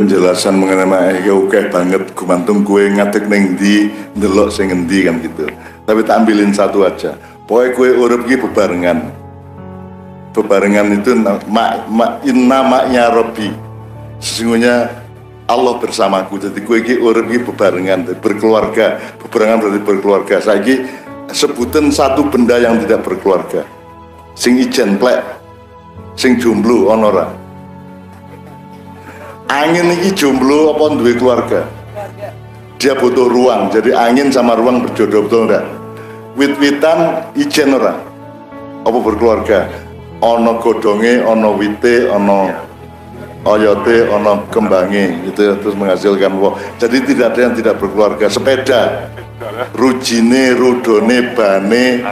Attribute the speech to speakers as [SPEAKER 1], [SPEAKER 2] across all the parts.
[SPEAKER 1] penjelasan mengenai mak ya oke banget. Gumantung kue ngadeg neng di ndelok sing ngendi kan gitu. Tapi tak ambilin satu aja. Pokoknya kue urip ki bebarengan. Bebarengan itu mak mak inna maknya Robi sesungguhnya Allah bersamaku. Jadi kue ki urip ki bebarengan berkeluarga bebarengan berarti berkeluarga. Saya sebutan satu benda yang tidak berkeluarga. Sing ijen plek sing jomblo onora angin ini jomblo apa duwe keluarga? Dia butuh ruang. Jadi angin sama ruang berjodoh betul enggak wit-witan ijen ora? Apa berkeluarga? Ono godonge ono wite ono oyote ono kembange itu ya, terus menghasilkan woh jadi tidak ada yang tidak berkeluarga. Sepeda. Rujine rudone bane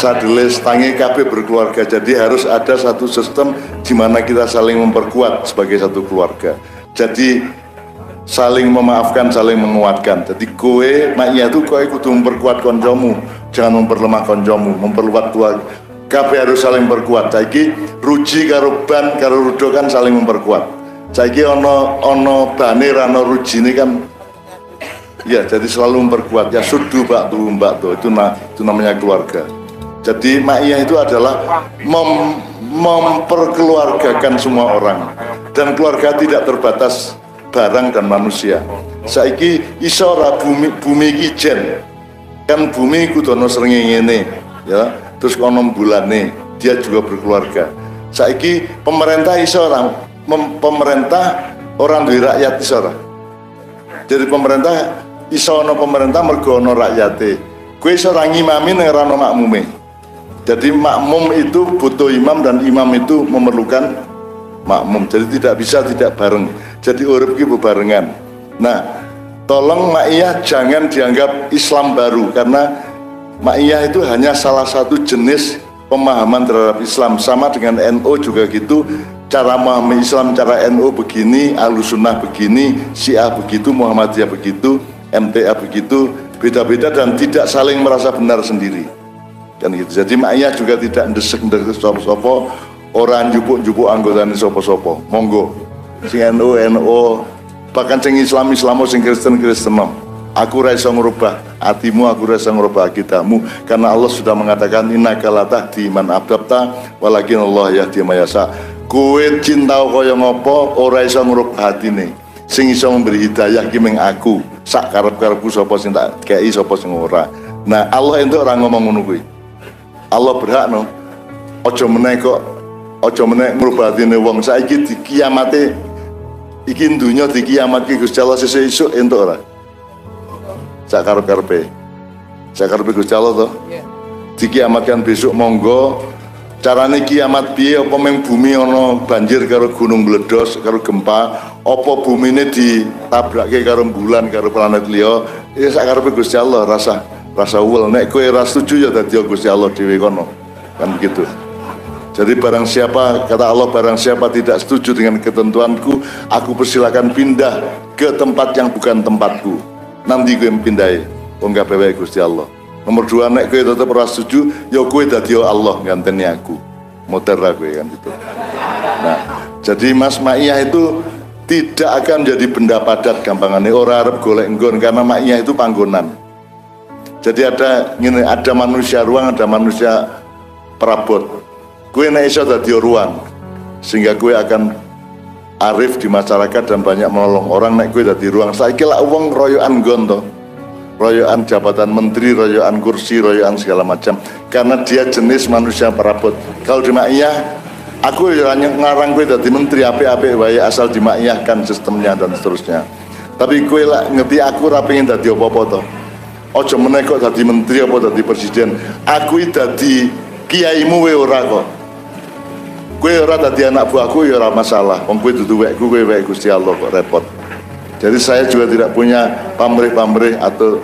[SPEAKER 1] sadele stange kabeh berkeluarga. Jadi harus ada satu sistem di mana kita saling memperkuat sebagai satu keluarga. Jadi saling memaafkan saling menguatkan. Jadi kowe maknya itu kowe kudu memperkuat koncomu jangan memperlemah koncomu memperluat tua kabeh harus saling berkuat. Saiki ruji karo ban karo rudo kan saling memperkuat. Saiki ono ono bane rano rujine kan Ya, jadi selalu memperkuat. Ya sudu mbak tuh mbak tuh itu na, itu namanya keluarga. Jadi ma'iyah itu adalah mem, memperkeluargakan semua orang. Dan keluarga tidak terbatas barang dan manusia. Saiki isora bumi bumi ijen kan bumi kudono srengenge ngene ya terus kono bulane dia juga berkeluarga. Saiki pemerintah iso orang pemerintah orang duwe rakyat iso ora? Jadi pemerintah iso ono pemerintah mergo ono rakyate. Kowe iso ora ngimami nek ora ono. Jadi makmum itu butuh imam dan imam itu memerlukan makmum. Jadi tidak bisa tidak bareng. Jadi urip ki bebarengan. Nah, tolong ma'iyah jangan dianggap Islam baru karena ma'iyah itu hanya salah satu jenis pemahaman terhadap Islam. Sama dengan NU juga gitu. Cara memahami Islam cara NU begini Ahlussunnah begini Syiah begitu Muhammadiyah begitu MTA begitu. Beda-beda dan tidak saling merasa benar sendiri. Kan gitu. Jadi maknya juga tidak ndesek ndesek sopo-sopo orang jupuk-jupuk anggotanya sopo-sopo monggo. Sing NU NU bahkan sing Islam Islam sing Kristen Kristen aku ra iso ngrubah hatimu aku ra iso ngrubah akidahmu karena Allah sudah mengatakan innaka la tahdi man ahbabta walakin Allah yahdi man yasha. Kowe cinta kaya ngopo ora iso ngrubah hatine. Sing iso memberi hidayah ki meng aku. Sak karep-karepku sapa sing tak kei sapa sing ora. Nah Allah entuk ora ngomong ngono Allah berhak no. Ojo meneh kok ojo meneh ngrubah hatine wong. Saiki di kiamate iki dunya di kiamat ki Gusti Allah esuk entuk ora sak karep-karepe sak karepe Gusti Allah to dikiamatkan besok monggo. Carane kiamat piye? Apa meng bumi ana banjir karo gunung meledos karo gempa? Apa bumine ditabrake karo bulan karo planet liya? Ya sak karepe Gusti Allah rasa rasa uwel. Nek kowe ora setuju ya dadi Gusti Allah dhewe kono. Kan begitu jadi barang siapa kata Allah barang siapa tidak setuju dengan ketentuanku aku persilakan pindah ke tempat yang bukan tempatku nanti gue pindahi wong kabeh Gusti Allah. Nomor dua nek kowe tetep ora setuju ya kowe dadi Allah nganteni aku. Muter lah kowe kan gitu. Nah jadi Mas Ma'iyah itu tidak akan jadi benda padat gampangannya orang Arab golek nggon karena Ma'iyah itu panggonan. Jadi ada gini, ada manusia ruang ada manusia perabot. Kue nek iso dadi ruang sehingga kue akan arif di masyarakat dan banyak menolong orang nek kue dadi ruang. Saiki lah uang royoan gonto royoan jabatan menteri royoan kursi royoan segala macam. Karena dia jenis manusia perabot. Kalau di Ma'iyah aku ya hanya ngarang kue dadi menteri ape-ape wae asal dimaiyahkan sistemnya dan seterusnya. Tapi kue lah ngerti aku rapingin dadi apa-apa toh ojo meneh kok dadi menteri apa dadi presiden. Aku iki dadi kiaimu we ora kok kowe ora dadi anak buahku ya ora masalah. Wong kowe dudu wekku kowe wek Gusti Allah kok repot. Jadi saya juga tidak punya pamrih-pamrih atau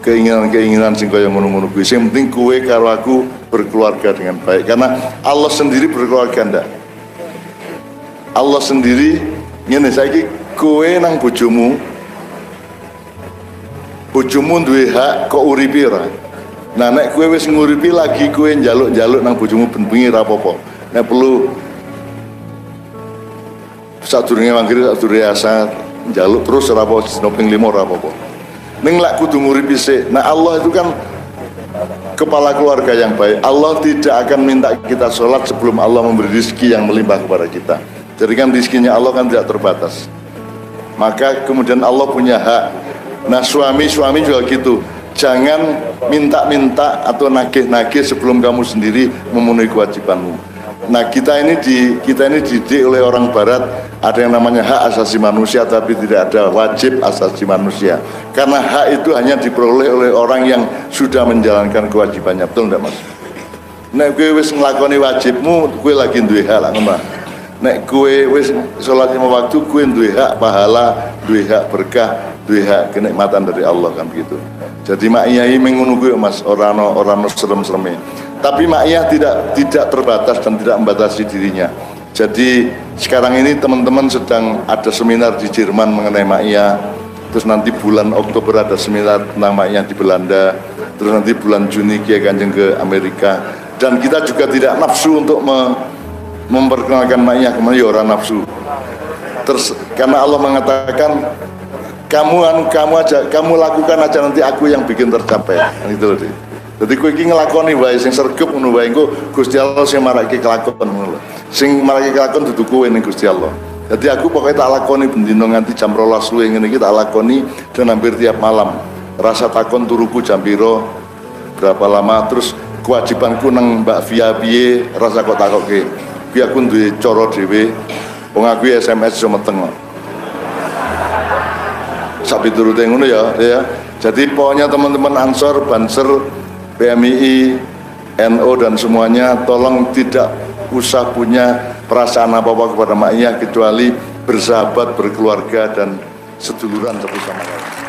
[SPEAKER 1] keinginan-keinginan sing kaya ngono-ngono kuwi. Sing penting kowe karo aku berkeluarga dengan baik. Karena Allah sendiri berkeluarga ndak? Allah sendiri ngene saiki kowe nang bojomu. Bojomu duwe hak kok uripi ora? Nah nek kowe wis nguripi lagi kowe njaluk-njaluk nang bojomu ben bengi nek perlu sadurunge mangkir sadurunge asar njaluk terus ora apa snoping limo ora apa-apa. Ning lek kudu sik nah Allah itu kan kepala keluarga yang baik. Allah tidak akan minta kita sholat sebelum Allah memberi rizki yang melimpah kepada kita. Jadi kan rizkinya Allah kan tidak terbatas. Maka kemudian Allah punya hak. Nah suami-suami juga gitu. Jangan minta-minta atau nagih-nagih sebelum kamu sendiri memenuhi kewajibanmu nah kita ini di kita ini didik oleh orang barat. Ada yang namanya hak asasi manusia tapi tidak ada wajib asasi manusia. Karena hak itu hanya diperoleh oleh orang yang sudah menjalankan kewajibannya. Betul enggak mas? Nek gue wis ngelakoni wajibmu gue lagi duwe hak lah ngomong nek kue wis sholat lima waktu kue duwe hak pahala duwe hak berkah duwe hak kenikmatan dari Allah kan begitu jadi mak iyai mengono Mas. Orang orang serem-serem tapi mak iya tidak tidak terbatas dan tidak membatasi dirinya. Jadi sekarang ini teman-teman sedang ada seminar di Jerman mengenai mak iya terus nanti bulan Oktober ada seminar tentang mak iya di Belanda. Terus nanti bulan Juni Kiai Kanjeng ke Amerika. Dan kita juga tidak nafsu untuk me memperkenalkan maknya ke mana ya orang nafsu? Terus karena Allah mengatakan kamu anu kamu aja kamu lakukan aja nanti aku yang bikin tercapai. Kan itu loh jadi kue ini ngelakoni wae sing sergap ngono wae engko Gusti Allah sing marake kelakon ngono lho. Sing marake kelakon dudu kowe ning Gusti Allah. Jadi aku pokoknya tak lakoni bendino nganti jam rolas luwe ngene iki tak lakoni dan hampir tiap malam. Rasa takon turuku jam piro berapa lama terus kewajibanku nang Mbak Via piye rasa kok takoke kuwi aku duwe cara dhewe? Wong SMS iso meteng kok sapi turute ngono ya ya jadi pokoknya teman-teman Ansor Banser PMII NO dan semuanya tolong tidak usah punya perasaan apa-apa kepada maknya kecuali bersahabat, berkeluarga dan seduluran satu sama lain.